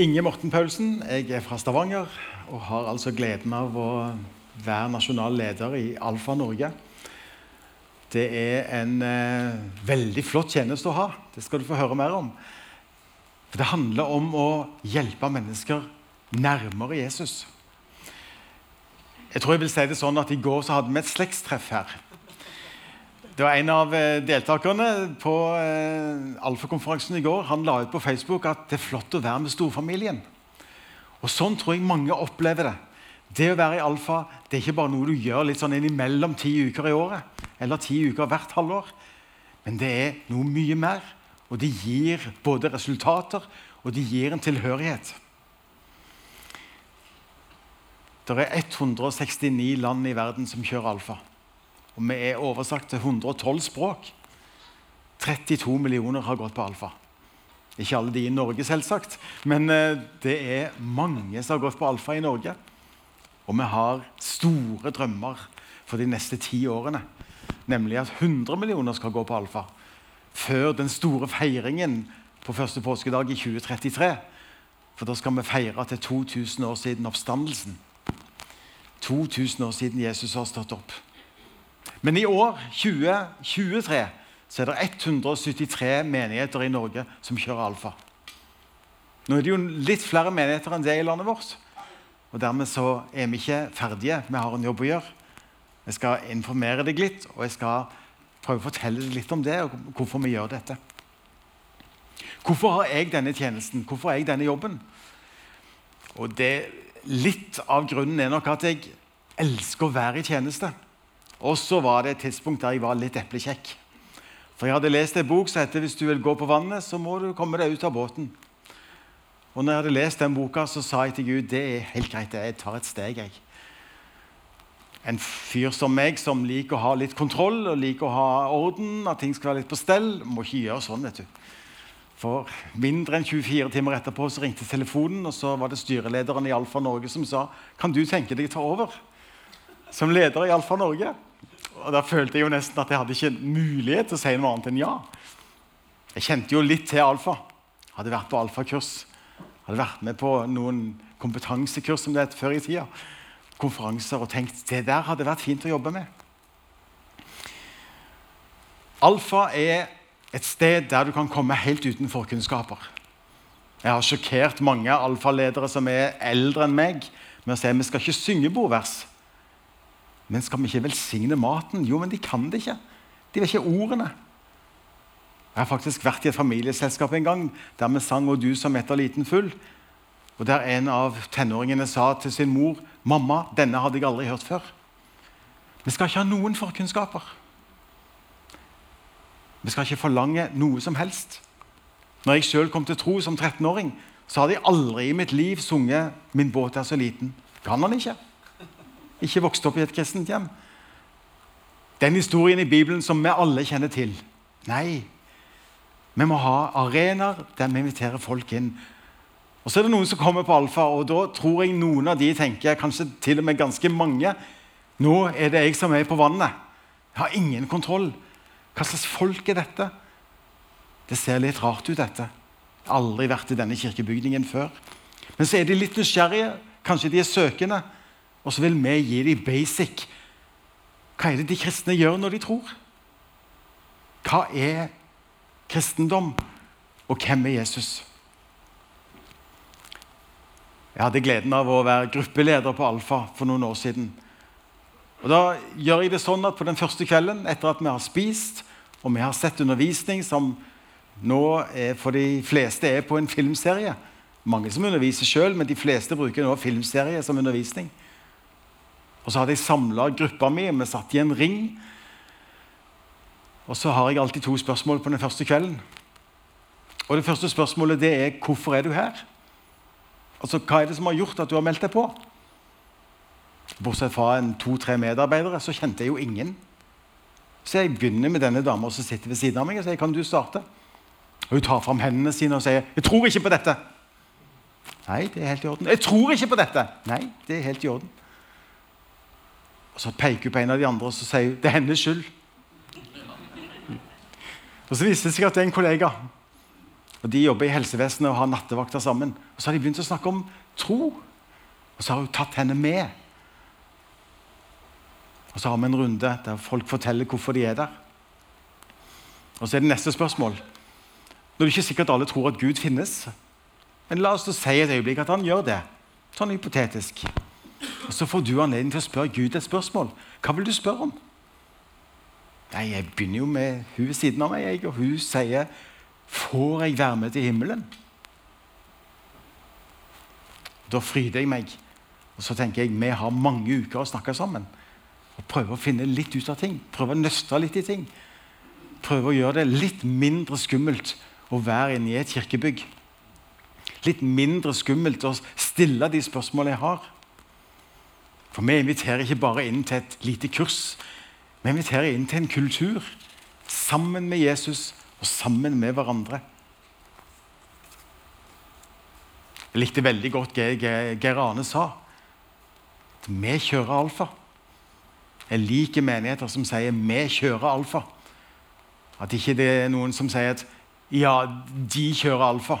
Inge Morten Paulsen. Jeg er fra Stavanger og har altså gleden av å være nasjonal leder i Alfa Norge. Det er en eh, veldig flott tjeneste å ha. Det skal du få høre mer om. For Det handler om å hjelpe mennesker nærmere Jesus. Jeg tror jeg vil si det sånn at I går så hadde vi et slektstreff her. Det var En av eh, deltakerne på eh, Alfa-konferansen i går han la ut på Facebook at det er flott å være med storfamilien. Og Sånn tror jeg mange opplever det. Det å være i Alfa det er ikke bare noe du gjør litt sånn innimellom ti uker i året, eller ti uker hvert halvår. Men det er noe mye mer, og det gir både resultater og det gir en tilhørighet. Det er 169 land i verden som kjører Alfa. Og vi er oversatt til 112 språk. 32 millioner har gått på alfa. Ikke alle de i Norge, selvsagt, men eh, det er mange som har gått på alfa i Norge. Og vi har store drømmer for de neste ti årene. Nemlig at 100 millioner skal gå på alfa før den store feiringen på første påskedag i 2033. For da skal vi feire til 2000 år siden oppstandelsen. 2000 år siden Jesus har stått opp. Men i år 2023 så er det 173 menigheter i Norge som kjører alfa. Nå er det jo litt flere menigheter enn det i landet vårt. Og Dermed så er vi ikke ferdige. Vi har en jobb å gjøre. Jeg skal informere deg litt, og jeg skal prøve å fortelle deg litt om det og hvorfor vi gjør dette. Hvorfor har jeg denne tjenesten? Hvorfor har jeg denne jobben? Og det, Litt av grunnen er nok at jeg elsker å være i tjeneste. Og så var det et tidspunkt der jeg var litt eplekjekk. For jeg hadde lest en bok som heter 'Hvis du vil gå på vannet, så må du komme deg ut av båten'. Og når jeg hadde lest den boka, så sa jeg til Gud det er helt greit, jeg tar et steg. jeg. En fyr som meg, som liker å ha litt kontroll og liker å ha orden, at ting skal være litt på stell, må ikke gjøre sånn. vet du. For mindre enn 24 timer etterpå så ringte telefonen, og så var det styrelederen i Alfa Norge som sa kan du tenke deg å ta over som leder i Alfa Norge. Og Da følte jeg jo nesten at jeg hadde ikke mulighet til å si noe annet enn ja. Jeg kjente jo litt til alfa. Hadde vært på alfakurs. Hadde vært med på noen kompetansekurs som det het før i tida. Konferanser og tenkt det der hadde vært fint å jobbe med. Alfa er et sted der du kan komme helt uten forkunnskaper. Jeg har sjokkert mange alfaledere som er eldre enn meg, med å si at vi skal ikke synge bordvers. Men skal vi ikke velsigne maten? Jo, men de kan det ikke. De vet ikke ordene. Jeg har faktisk vært i et familieselskap en gang der vi sang 'Og du som etter liten full'. Og Der en av tenåringene sa til sin mor 'Mamma, denne hadde jeg aldri hørt før'. Vi skal ikke ha noen forkunnskaper. Vi skal ikke forlange noe som helst. Når jeg sjøl kom til tro som 13-åring, så hadde jeg aldri i mitt liv sunget 'Min båt er så liten'. Kan han ikke? Ikke vokste opp i et kristent hjem. Den historien i Bibelen som vi alle kjenner til. Nei. Vi må ha arenaer der vi inviterer folk inn. Og Så er det noen som kommer på alfa, og da tror jeg noen av de tenker, kanskje til og med ganske mange Nå er det jeg som er på vannet. Jeg har ingen kontroll. Hva slags folk er dette? Det ser litt rart ut, dette. Jeg har aldri vært i denne kirkebygningen før. Men så er de litt nysgjerrige. Kanskje de er søkende. Og så vil vi gi dem basic. Hva er det de kristne gjør når de tror? Hva er kristendom, og hvem er Jesus? Jeg hadde gleden av å være gruppeleder på Alfa for noen år siden. Og Da gjør jeg det sånn at på den første kvelden, etter at vi har spist og vi har sett undervisning som nå er, for de fleste er på en filmserie Mange som underviser sjøl, men de fleste bruker nå filmserie som undervisning. Og så hadde jeg samla gruppa mi, vi satt i en ring. Og så har jeg alltid to spørsmål på den første kvelden. Og Det første spørsmålet det er hvorfor er du her? Altså, Hva er det som har gjort at du har meldt deg på? Bortsett fra en to-tre medarbeidere, så kjente jeg jo ingen. Så jeg begynner med denne dama som sitter ved siden av meg og sier kan du starte? Og Hun tar fram hendene sine og sier jeg tror ikke på dette. Nei, det er helt i orden. Jeg tror ikke på dette. Nei, det er helt i orden. Og Så peker hun på en av de andre og så sier hun, det er hennes skyld. Og Så viser det seg at det er en kollega. og De jobber i helsevesenet og har nattevakter sammen. Og Så har de begynt å snakke om tro. Og så har hun tatt henne med. Og Så har vi en runde der folk forteller hvorfor de er der. Og Så er det neste spørsmål. Nå er det ikke sikkert alle tror at Gud finnes. Men la oss si et øyeblikk at han gjør det. Sånn hypotetisk. Og Så får du anledning til å spørre Gud et spørsmål. Hva vil du spørre om? Nei, Jeg begynner jo med hun ved siden av meg, og hun sier Får jeg være med til himmelen? Da fryder jeg meg. Og så tenker jeg vi har mange uker å snakke sammen. Og prøve å finne litt ut av ting. Prøve å nøste litt i ting. Prøve å gjøre det litt mindre skummelt å være inne i et kirkebygg. Litt mindre skummelt å stille de spørsmålene jeg har. For vi inviterer ikke bare inn til et lite kurs. Vi inviterer inn til en kultur sammen med Jesus og sammen med hverandre. Jeg likte veldig godt Geir Arne sa. At vi kjører alfa. Jeg liker menigheter som sier 'vi kjører alfa'. At ikke det er noen som sier at 'ja, de kjører alfa'.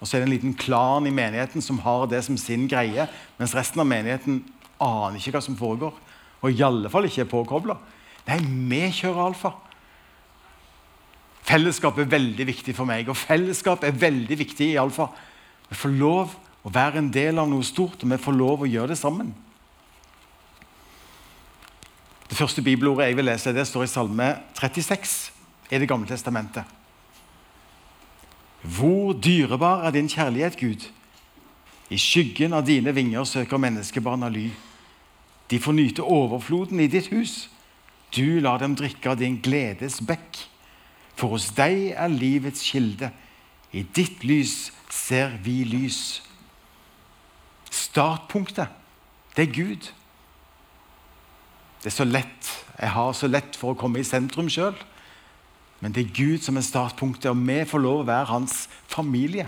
Og så er det en liten klan i menigheten som har det som sin greie, mens resten av menigheten aner ikke hva som foregår. Og i alle fall ikke er påkobla. Nei, vi kjører alfa. Fellesskap er veldig viktig for meg, og fellesskap er veldig viktig i alfa. Vi får lov å være en del av noe stort, og vi får lov å gjøre det sammen. Det første bibelordet jeg vil lese, det står i Salme 36 i Det gamle testamentet. Hvor dyrebar er din kjærlighet, Gud? I skyggen av dine vinger søker menneskebarna ly. De får nyte overfloden i ditt hus. Du lar dem drikke av din gledes bekk. For hos deg er livets kilde. I ditt lys ser vi lys. Startpunktet, det er Gud. Det er så lett. Jeg har så lett for å komme i sentrum sjøl. Men det er Gud som er startpunktet, og vi får lov å være hans familie.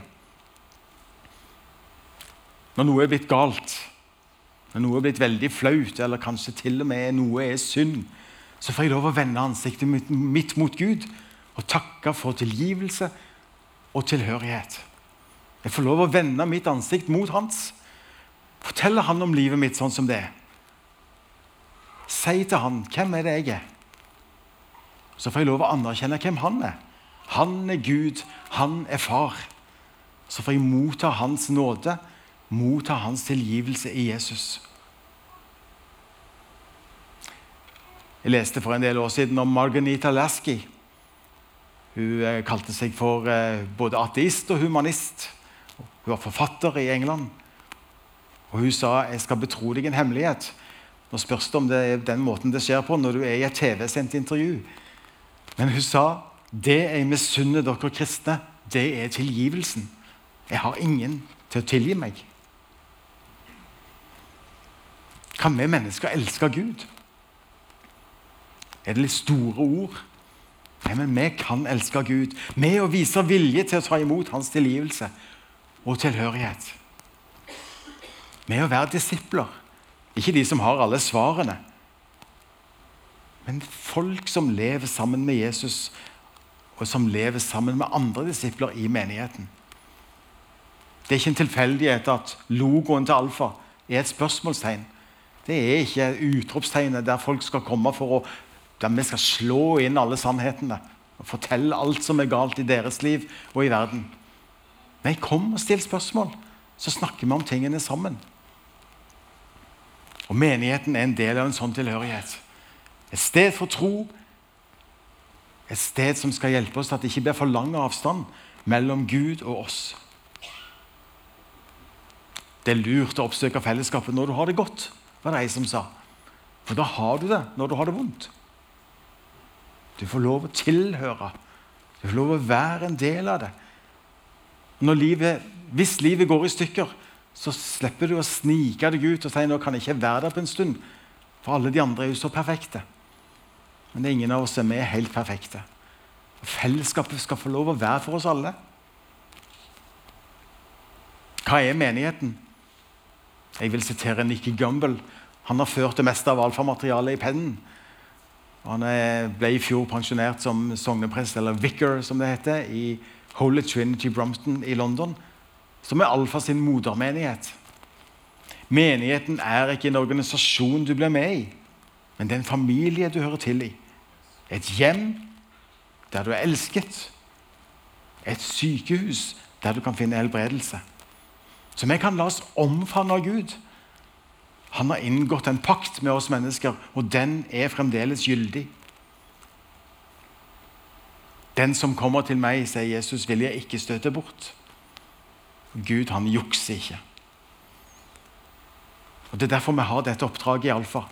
Når noe er blitt galt, når noe er blitt veldig flaut, eller kanskje til og med noe er synd, så får jeg lov å vende ansiktet mitt mot Gud og takke for tilgivelse og tilhørighet. Jeg får lov å vende mitt ansikt mot hans. Fortelle han om livet mitt sånn som det er. Si til han hvem er det jeg er. Så får jeg lov å anerkjenne hvem han er. Han er Gud, han er far. Så får jeg motta hans nåde, motta hans tilgivelse i Jesus. Jeg leste for en del år siden om Marganita Lasky. Hun eh, kalte seg for eh, både ateist og humanist. Hun var forfatter i England. Og Hun sa jeg skal betro deg en hemmelighet. Nå spørs det om det er den måten det skjer på når du er i et TV-sendt intervju. Men hun sa det jeg misunner dere kristne, det er tilgivelsen. Jeg har ingen til å tilgi meg. Kan vi mennesker elske Gud? Er det litt store ord? Nei, men vi kan elske Gud med å vise vilje til å ta imot hans tilgivelse og tilhørighet. Med å være disipler. Ikke de som har alle svarene, men folk som lever sammen med Jesus, og som lever sammen med andre disipler i menigheten. Det er ikke en tilfeldighet at logoen til Alfa er et spørsmålstegn. Det er ikke utropstegnet der folk skal komme for å der vi skal slå inn alle sannhetene og fortelle alt som er galt i deres liv og i verden. Nei, kom og still spørsmål, så snakker vi om tingene sammen. Og Menigheten er en del av en sånn tilhørighet. Et sted for tro. Et sted som skal hjelpe oss til at det ikke blir for lang avstand mellom Gud og oss. Det er lurt å oppsøke fellesskapet når du har det godt, var det ei som sa. For da har du det når du har det vondt. Du får lov å tilhøre. Du får lov å være en del av det. Livet, hvis livet går i stykker, så slipper du å snike deg ut og si nå kan jeg ikke være der på en stund. For alle de andre er jo så perfekte. Men det er ingen av oss som er helt perfekte. Fellesskapet skal få lov å være for oss alle. Hva er menigheten? Jeg vil sitere Nikki Gumbel. Han har ført det meste av alfamaterialet i pennen. Han ble i fjor pensjonert som sogneprest, eller vicar, som det heter, i Holy Trinity Brompton i London, som er Alfa sin modermenighet. Menigheten er ikke en organisasjon du blir med i, men det er en familie du hører til i. Et hjem der du er elsket. Et sykehus der du kan finne helbredelse. Så vi kan la oss omfavne av Gud. Han har inngått en pakt med oss mennesker, og den er fremdeles gyldig. Den som kommer til meg, sier Jesus, vil jeg ikke støte bort. Gud, han jukser ikke. Og Det er derfor vi har dette oppdraget i Alfa.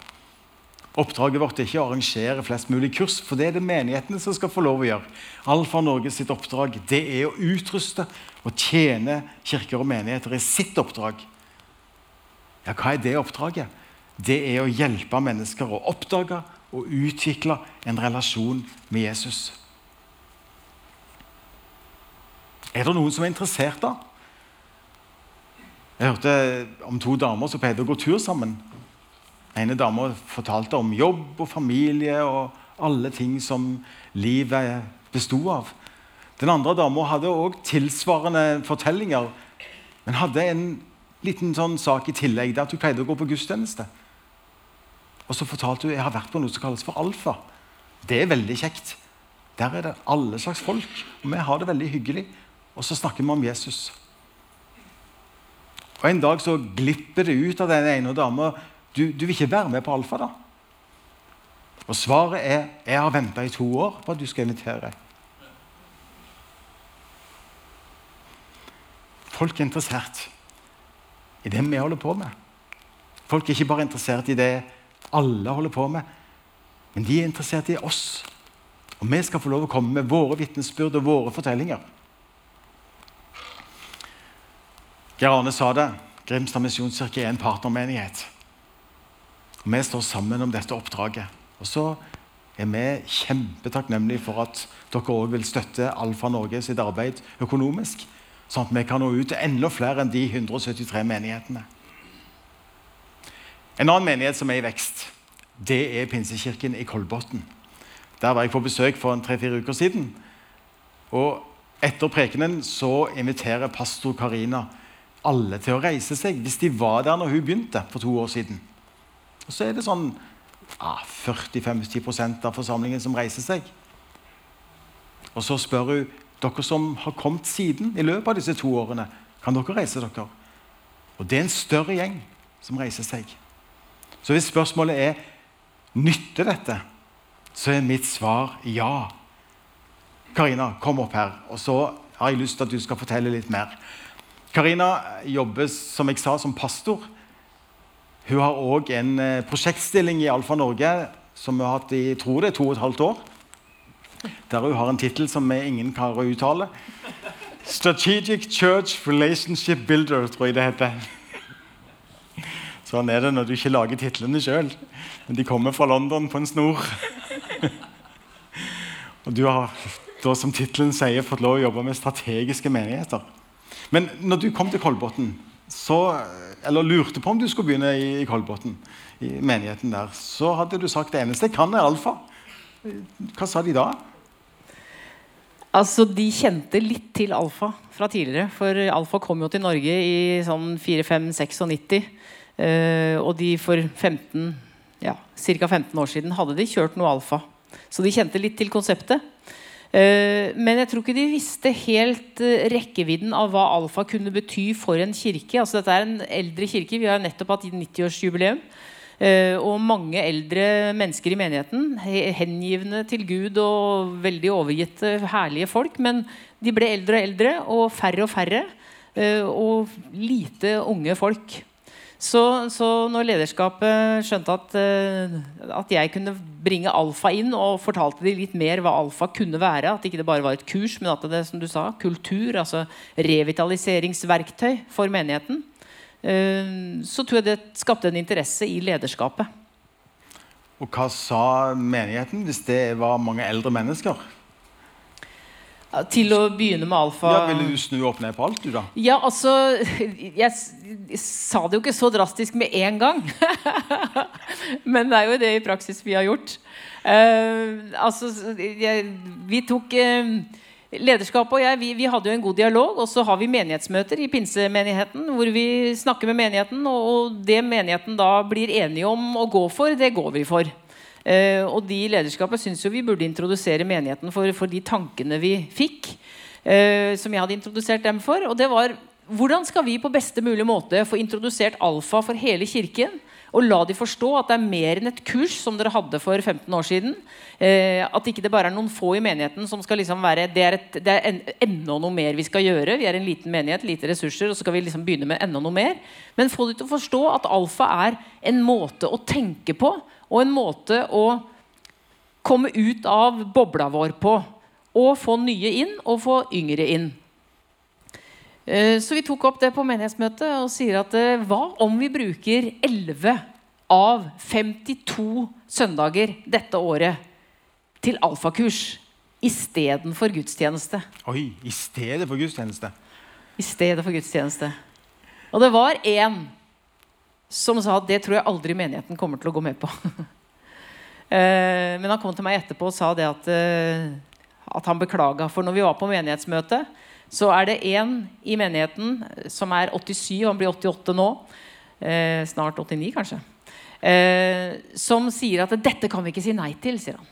Oppdraget vårt er ikke å arrangere flest mulig kurs, for det er det menighetene som skal få lov å gjøre. Alfa Norge sitt oppdrag det er å utruste og tjene kirker og menigheter i sitt oppdrag. Ja, hva er det oppdraget? Det er å hjelpe mennesker å oppdage og utvikle en relasjon med Jesus. Er det noen som er interessert, da? Jeg hørte om to damer som pleide å gå tur sammen ene dama fortalte om jobb og familie og alle ting som livet besto av. Den andre dama hadde òg tilsvarende fortellinger, men hadde en liten sånn sak i tillegg. der at Hun pleide å gå på gudstjeneste. Og så fortalte hun jeg har vært på noe som kalles for alfa. Det er veldig kjekt. Der er det alle slags folk, og vi har det veldig hyggelig. Og så snakker vi om Jesus. Og En dag så glipper det ut av den ene dama du, du, vil ikke være med på alfa, da? Og svaret er jeg har venta i to år på at du skal invitere. Folk er interessert i det vi holder på med. Folk er ikke bare interessert i det alle holder på med, men de er interessert i oss. Og vi skal få lov å komme med våre vitnesbyrd og våre fortellinger. Geir Arne sa det. Grimstad misjonskirke er en partnermenighet. Og Vi står sammen om dette oppdraget. Og så er vi kjempetakknemlige for at dere òg vil støtte Alfa Norge sitt arbeid økonomisk, sånn at vi kan nå ut til enda flere enn de 173 menighetene. En annen menighet som er i vekst, det er Pinsekirken i Kolbotn. Der var jeg på besøk for tre-fire uker siden. Og etter prekenen så inviterer pastor Karina alle til å reise seg hvis de var der når hun begynte for to år siden. Og så er det sånn ah, 40-50% av forsamlingen som reiser seg. Og så spør hun dere som har kommet siden i løpet av disse to årene, kan dere reise dere? Og det er en større gjeng som reiser seg. Så hvis spørsmålet er nytter dette, så er mitt svar ja. Karina, kom opp her. Og så har jeg lyst til at du skal fortelle litt mer. Karina jobber som jeg sa, som pastor hun har òg en eh, prosjektstilling i Alfa Norge som hun har hatt i tror det, to og et halvt år. Der hun har en tittel som ingen klarer å uttale. Strategic Church Relationship Builder, tror jeg det heter. Sånn er det når du ikke lager titlene sjøl. Men de kommer fra London på en snor. Og du har da, som tittelen sier, fått lov å jobbe med strategiske menigheter. Men når du kom til Kolbotn, så eller lurte på om du skulle begynne i, i Kolbotn, i menigheten der, så hadde du sagt det eneste jeg kan, er alfa. Hva sa de da? Altså, De kjente litt til alfa fra tidligere. For alfa kom jo til Norge i sånn 4-5-96. Uh, og de for 15, ja, ca. 15 år siden hadde de kjørt noe alfa. Så de kjente litt til konseptet. Eh, men jeg tror ikke de visste helt eh, rekkevidden av hva alfa kunne bety for en kirke. Altså Dette er en eldre kirke. Vi har nettopp hatt 90-årsjubileum. Eh, og mange eldre mennesker i menigheten. Hengivne til Gud og veldig overgitte, herlige folk. Men de ble eldre og eldre, og færre og færre. Og lite unge folk. Så, så når lederskapet skjønte at, at, jeg kunne bringe alfa inn, og fortalte de litt mer hva alfa kunne være, at ikke det bare var et kurs, men at det som du sa, kultur, altså revitaliseringsverktøy for menigheten, uh, så tror jeg det skapte en interesse i lederskapet. Og hva sa menigheten hvis det var mange eldre mennesker? Til å begynne med alfa Ja, Ville du snu opp ned på alt, du, da? Ja, altså Jeg sa det jo ikke så drastisk med en gang. Men det er jo det i praksis vi har gjort. Uh, altså, jeg, vi tok uh, Lederskapet og jeg vi, vi hadde jo en god dialog. Og så har vi menighetsmøter i pinsemenigheten hvor vi snakker med menigheten. Og, og det menigheten da blir enige om å gå for, det går vi for. Eh, og de i lederskapet syns jo vi burde introdusere menigheten for, for de tankene vi fikk. eh, som jeg hadde introdusert dem for. Og det var hvordan skal vi på beste mulig måte få introdusert alfa for hele kirken? Og la de forstå at det er mer enn et kurs som dere hadde for 15 år siden. Eh, at ikke det bare er noen få i menigheten som skal liksom være Det er, et, det er en, enda noe mer vi skal gjøre. Vi er en liten menighet, lite ressurser, og så skal vi liksom begynne med enda noe mer. Men få de til å forstå at alfa er en måte å tenke på, og en måte å komme ut av bobla vår på. Og få nye inn, og få yngre inn. Eh, Så vi tok opp det på menighetsmøtet og sier at eh, hva om vi bruker 11 av 52 søndager dette året til alfakurs istedenfor gudstjeneste? Oi, I stedet for gudstjeneste. I stedet for gudstjeneste. Og det var én som sa at det tror jeg aldri menigheten kommer til å gå med på. Eh, Men han kom til meg etterpå og sa det at, eh, at han beklaga. For når vi var på menighetsmøte, så er det én i menigheten som er 87, og han blir 88 nå. eh, Snart 89, kanskje. Som sier at 'dette kan vi ikke si nei til', sier han.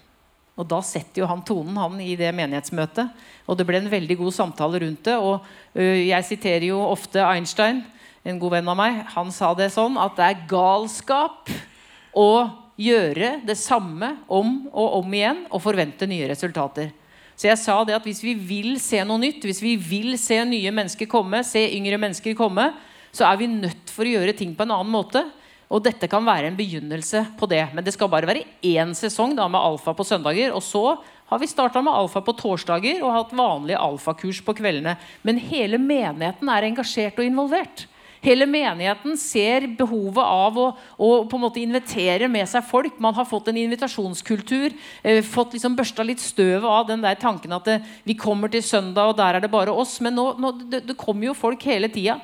Og da setter jo han tonen han i det menighetsmøtet. Og det ble en veldig god samtale rundt det. Og jeg siterer jo ofte Einstein, en god venn av meg. Han sa det sånn at det er galskap å gjøre det samme om og om igjen og forvente nye resultater. Så jeg sa det at hvis vi vil se noe nytt, hvis vi vil se nye mennesker komme, se yngre mennesker komme, så er vi nødt for å gjøre ting på en annen måte. Og dette kan være en begynnelse på det. Men det skal bare være én sesong da, med alfa på søndager. Og så har vi starta med alfa på torsdager og hatt vanlige alfakurs på kveldene. Men hele menigheten er engasjert og involvert. Hele menigheten ser behovet av å, å på en måte invitere med seg folk. Man har fått en invitasjonskultur. Eh, fått liksom børsta litt støvet av den der tanken at det, vi kommer til søndag, og der er det bare oss. Men nå, nå, det, det kommer jo folk hele tida.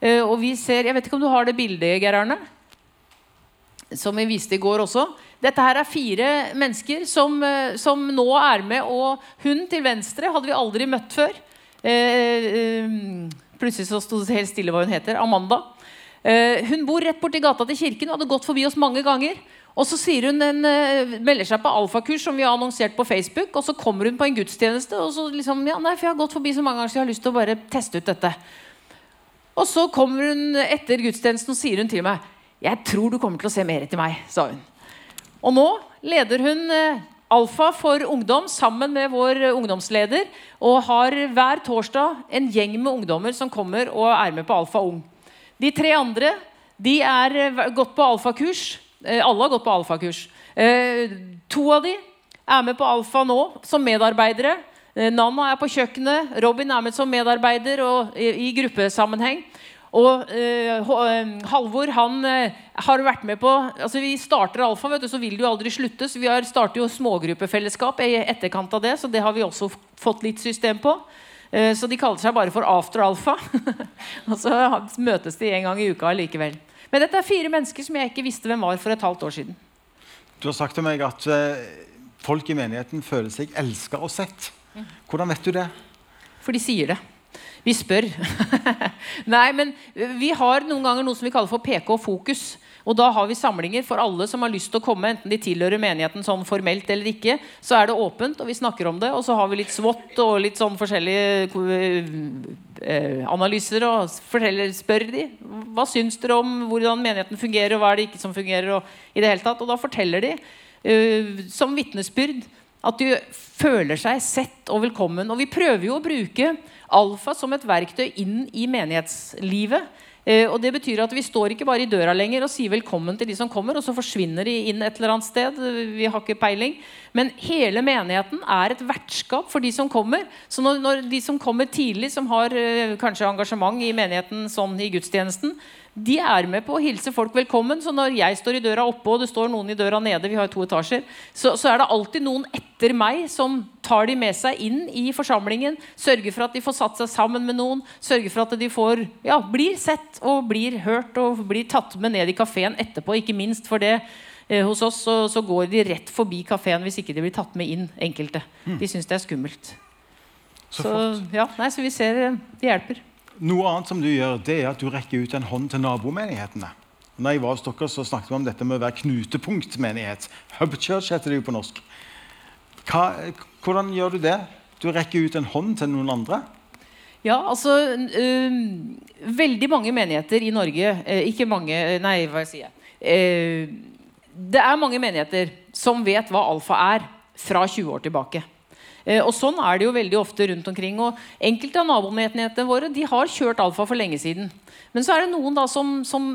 Eh, og vi ser, Jeg vet ikke om du har det bildet, Geir Arne? som vi viste i går også. Dette her er fire mennesker som, eh, som nå er med. Og hun til venstre hadde vi aldri møtt før. Eh, eh, plutselig så sto det helt stille hva hun heter. Amanda. Eh, hun bor rett borti gata til kirken og hadde gått forbi oss mange ganger. Og så sier hun en, eh, melder seg på alfakurs som vi har annonsert på Facebook. Og så kommer hun på en gudstjeneste. Og så liksom, ja, nei, for jeg har gått forbi så mange ganger så jeg har lyst til å bare teste ut dette. Og så kommer hun etter gudstjenesten og sier hun til meg Jeg tror du kommer til å se mer etter meg, sa hun. Og nå leder hun eh, Alfa for ungdom sammen med vår ungdomsleder. Og har hver torsdag en gjeng med ungdommer som kommer og er med på Alfa Ung. De tre andre de er eh, gått på alfakurs. Eh, alle har gått på alfakurs. Eh, to av de er med på Alfa nå som medarbeidere. Nanna er på kjøkkenet. Robin er med som medarbeider og i gruppesammenheng. Og eh, eh, Halvor han eh, har vært med på altså Vi starter Alfa, vet du, så vil det jo aldri slutte. Så vi har starter jo smågruppefellesskap i etterkant av det, så det har vi også fått litt system på. Eh, så de kaller seg bare for After Alfa. og så møtes de en gang i uka likevel. Men dette er fire mennesker som jeg ikke visste hvem var for et halvt år siden. Du har sagt til meg at folk i menigheten føler seg elska og sett. Hvordan vet du det? For de sier det. Vi spør. Nei, men vi har noen ganger noe som vi kaller for PK Fokus. Og da har vi samlinger for alle som har lyst til å komme, enten de tilhører menigheten sånn formelt eller ikke. Så er det åpent, og vi snakker om det. Og så har vi litt SWOT og litt sånn forskjellige eh, analyser. Og spør de hva syns dere om hvordan menigheten fungerer, og hva er det ikke som fungerer. Og, i det hele tatt. og da forteller de uh, som vitnesbyrd at de føler seg sett og velkommen. Og vi prøver jo å bruke alfa som et verktøy inn i menighetslivet. Eh, og det betyr at Vi står ikke bare i døra lenger og sier velkommen til de som kommer, og så forsvinner de inn et eller annet sted. Vi har ikke peiling. Men hele menigheten er et vertskap for de som kommer. Så når, når de som kommer tidlig, som har eh, kanskje engasjement i menigheten sånn i gudstjenesten, de er med på å hilse folk velkommen. Så når jeg står i døra oppe, og det står noen i døra nede, vi har to etasjer, så, så er det alltid noen etter meg som tar de med seg inn i forsamlingen. Sørger for at de får satt seg sammen med noen. Sørger for at de får, ja, blir sett og blir hørt og blir tatt med ned i kafeen etterpå. Ikke minst for det. Eh, hos oss så, så, går de rett forbi kafeen hvis ikke de blir tatt med inn. enkelte. Mm. De syns det er skummelt. Så, så, ja, nei, så vi ser eh, det hjelper. Noe annet som du gjør, det er at du rekker ut en hånd til nabomenighetene. Når jeg var hos dere, så snakket vi om dette med å være knutepunktmenighet. Hub church heter det jo på norsk. Hva, hvordan gjør du det? Du rekker ut en hånd til noen andre? Ja, altså øh, Veldig mange menigheter i Norge øh, Ikke mange Nei, hva sier jeg? Uh, det er mange menigheter som vet hva alfa er fra 20 år tilbake. Eh, og Sånn er det jo veldig ofte rundt omkring. og Enkelte av nabomenighetene våre de har kjørt alfa for lenge siden. Men så er det noen da som, som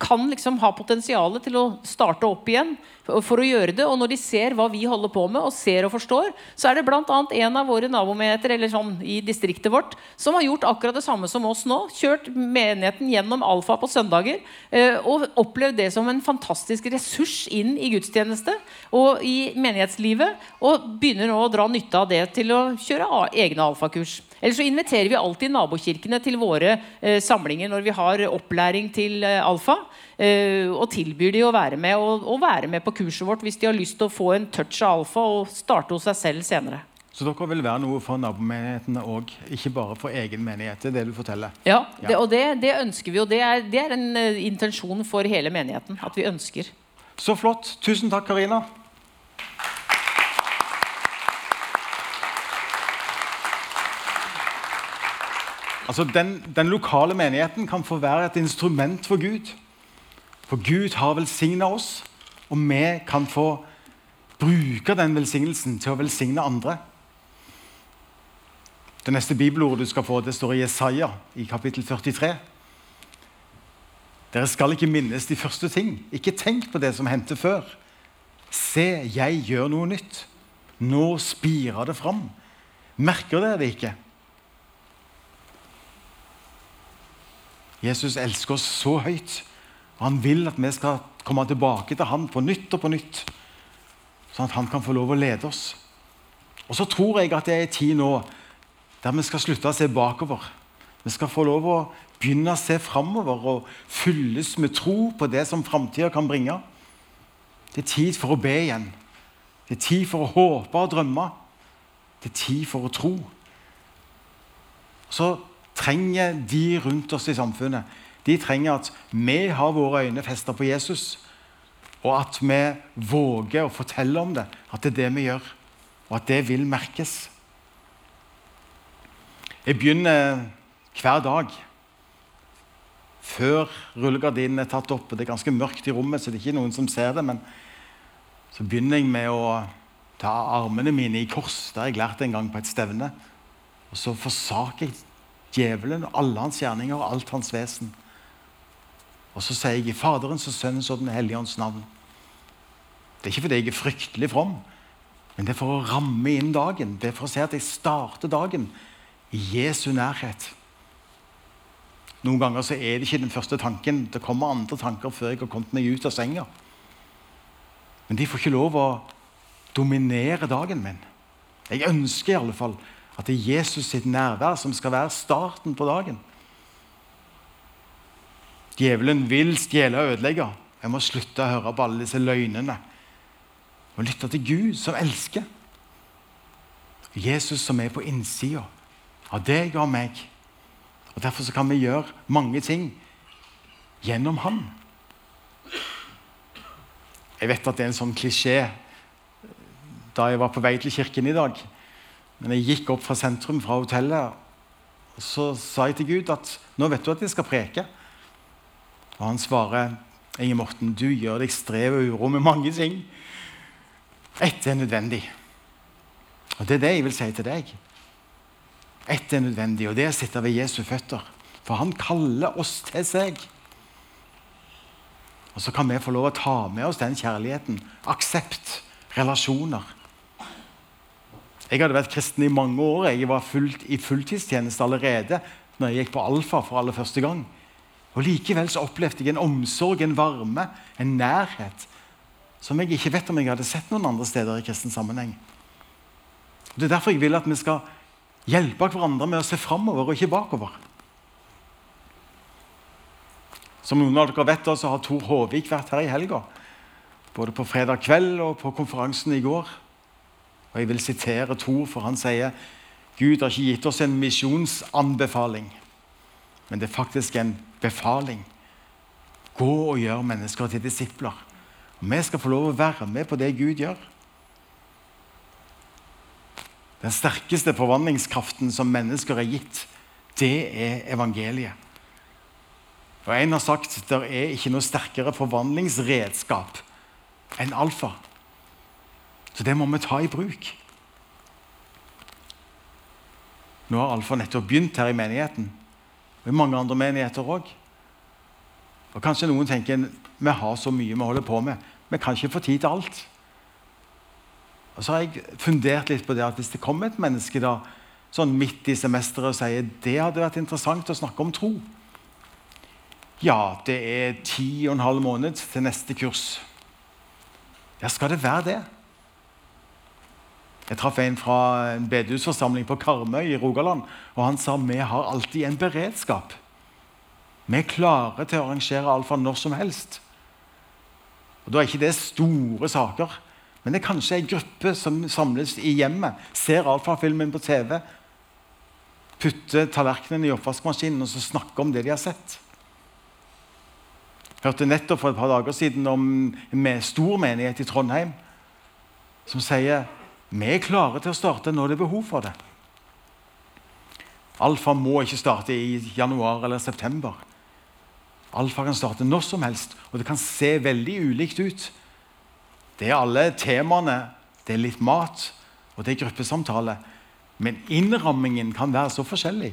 kan liksom ha potensialet til å starte opp igjen for å gjøre det. Og når de ser hva vi holder på med, og ser og forstår, så er det bl.a. en av våre nabometer eller sånn, i distriktet vårt som har gjort akkurat det samme som oss nå. Kjørt menigheten gjennom alfa på søndager. Eh, og opplevd det som en fantastisk ressurs inn i gudstjeneste og i menighetslivet. Og begynner nå å dra nytte av det til å kjøre egne alfakurs. Eller så inviterer vi alltid nabokirkene til våre eh, samlinger når vi har opplæring til eh, alfa. Eh, og tilbyr de å være med og, og, være med på kurset vårt hvis de har lyst til å få en touch av alfa og starte hos seg selv senere. Så dere vil være noe for nabomenighetene òg, ikke bare for egen menighet? Det er det du forteller? Ja, det, og det, det, ønsker vi. Og det er, det er en uh, intensjon for hele menigheten. At vi ønsker. Så flott. Tusen takk, Karina. Altså, den, den, lokale menigheten kan få være et instrument for Gud. For Gud har velsigna oss, og vi kan få bruke den velsignelsen til å velsigne andre. Det neste bibelordet du skal få, det står i Jesaja i kapittel 43. Dere skal ikke minnes de første ting. Ikke tenk på det som hendte før. Se, jeg gjør noe nytt. Nå spirer det fram. Merker dere det ikke? Jesus elsker oss så høyt. Og han vil at vi skal komme tilbake til han på nytt og på nytt. Sånn at han kan få lov å lede oss. Og så tror jeg at det er en tid nå der vi skal slutte å se bakover. Vi skal få lov å begynne å se framover og fylles med tro på det som framtida kan bringe. Det er tid for å be igjen. Det er tid for å håpe og drømme. Det er tid for å tro. Så trenger de rundt oss i samfunnet. De trenger at vi har våre øyne festa på Jesus, og at vi våger å fortelle om det. At det er det vi gjør, og at det vil merkes. Jeg begynner hver dag før rullegardinen er tatt opp. og Det er ganske mørkt i rommet, så det er ikke noen som ser det. Men så begynner jeg med å ta armene mine i kors. Det har jeg lært en gang på et stevne. Og så forsaker jeg djevelen og alle hans gjerninger og alt hans vesen. Og så sier jeg i Faderens og Sønnens og Den hellige ånds navn. Det er ikke fordi jeg er fryktelig from, men det er for å ramme inn dagen. Det er for å se at jeg starter dagen i Jesu nærhet. Noen ganger så er det ikke den første tanken. Det kommer andre tanker før jeg har kommet meg ut av senga. Men de får ikke lov å dominere dagen min. Jeg ønsker i alle fall at det er Jesus sitt nærvær som skal være starten på dagen. Djevelen vil stjele og ødelegge. Jeg må slutte å høre på alle disse løgnene. Og lytte til Gud, som elsker. Jesus som er på innsida av deg og meg. Og Derfor kan vi gjøre mange ting gjennom Han. Jeg vet at det er en sånn klisjé da jeg var på vei til kirken i dag. Men jeg gikk opp fra sentrum, fra hotellet, og så sa jeg til Gud at nå vet du at jeg skal preke. Og han svarer, Inger Morten, du gjør deg strev og uro med mange ting. Ett er nødvendig. Og det er det jeg vil si til deg. Ett er nødvendig, og det er å sitte ved Jesu føtter. For han kaller oss til seg. Og så kan vi få lov å ta med oss den kjærligheten. Aksept, relasjoner. Jeg hadde vært kristen i mange år. Jeg var fullt, i fulltidstjeneste allerede når jeg gikk på Alfa for aller første gang. Og Likevel så opplevde jeg en omsorg, en varme, en nærhet som jeg ikke vet om jeg hadde sett noen andre steder i kristen sammenheng. Det er derfor jeg vil at vi skal hjelpe hverandre med å se framover og ikke bakover. Som noen av dere vet, så har Tor Håvik vært her i helga. Både på fredag kveld og på konferansen i går. Og Jeg vil sitere Tor, for han sier Gud har ikke gitt oss en misjonsanbefaling, men det er faktisk en befaling. Gå og gjør mennesker til disipler. Og Vi skal få lov å være med på det Gud gjør. Den sterkeste forvandlingskraften som mennesker er gitt, det er evangeliet. Og En har sagt at det er ikke noe sterkere forvandlingsredskap enn alfa. Så det må vi ta i bruk. Nå har Alfa nettopp begynt her i menigheten, og i mange andre menigheter òg. Og Kanskje noen tenker vi har så mye vi holder på med. Vi kan ikke få tid til alt. Og så har jeg fundert litt på det at Hvis det kommer et menneske da, sånn midt i semesteret og sier det hadde vært interessant å snakke om tro Ja, det er ti og en halv måned til neste kurs. Ja, skal det være det? Jeg traff en fra en bedehusforsamling på Karmøy i Rogaland. og Han sa vi har alltid en beredskap. Vi er klare til å arrangere alfa når som helst. Og Da er ikke det store saker. Men det er kanskje ei gruppe som samles i hjemmet, ser alfafilmen på TV, putter tallerkenene i oppvaskmaskinen og så snakker om det de har sett. Jeg hørte nettopp for et par dager siden om en stor menighet i Trondheim som sier vi er klare til å starte når det er behov for det. Alfa må ikke starte i januar eller september. Alfa kan starte når som helst, og det kan se veldig ulikt ut. Det er alle temaene. Det er litt mat, og det er gruppesamtale. Men innrammingen kan være så forskjellig.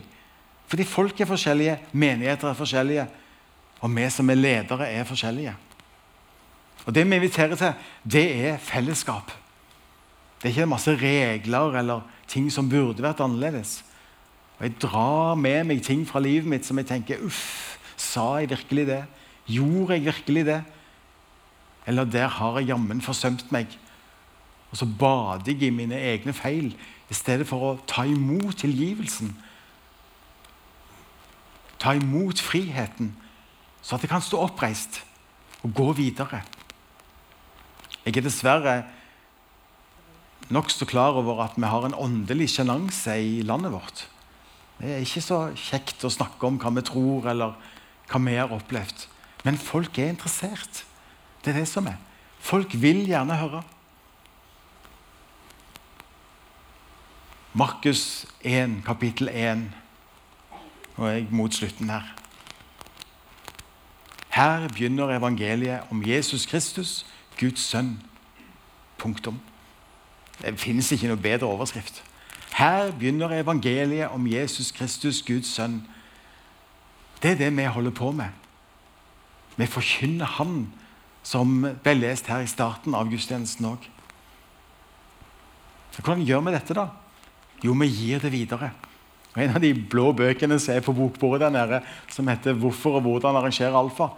Fordi folk er forskjellige, menigheter er forskjellige, og vi som er ledere, er forskjellige. Og Det vi inviterer til, det er fellesskap. Det er ikke masse regler eller ting som burde vært annerledes. Og Jeg drar med meg ting fra livet mitt som jeg tenker Uff, sa jeg virkelig det? Gjorde jeg virkelig det? Eller der har jeg jammen forsømt meg. Og så bader jeg i mine egne feil i stedet for å ta imot tilgivelsen. Ta imot friheten, så at jeg kan stå oppreist og gå videre. Jeg er dessverre nokså klar over at vi har en åndelig sjenanse i landet vårt. Det er ikke så kjekt å snakke om hva vi tror, eller hva vi har opplevd. Men folk er interessert. Det er det som er. Folk vil gjerne høre. Markus 1, kapittel 1. Nå er jeg mot slutten her. Her begynner evangeliet om Jesus Kristus, Guds sønn. Punktum. Det finnes ikke noe bedre overskrift. Her begynner evangeliet om Jesus Kristus, Guds sønn. Det er det vi holder på med. Vi forkynner Han som ble lest her i starten av gudstjenesten òg. Hvordan gjør vi dette, da? Jo, vi gir det videre. Og En av de blå bøkene som er på bokbordet der nede, som heter 'Hvorfor og hvordan arrangere alfa',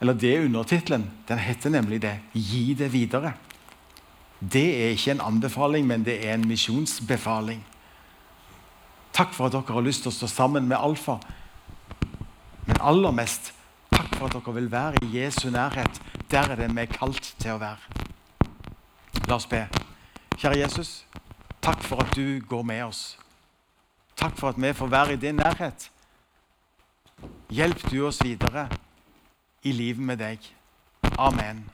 eller det er undertittelen, den heter nemlig det 'Gi det videre'. Det er ikke en anbefaling, men det er en misjonsbefaling. Takk for at dere har lyst til å stå sammen med Alfa. Men aller mest takk for at dere vil være i Jesu nærhet der er det vi er kalt til å være. La oss be. Kjære Jesus, takk for at du går med oss. Takk for at vi får være i din nærhet. Hjelp du oss videre i livet med deg. Amen.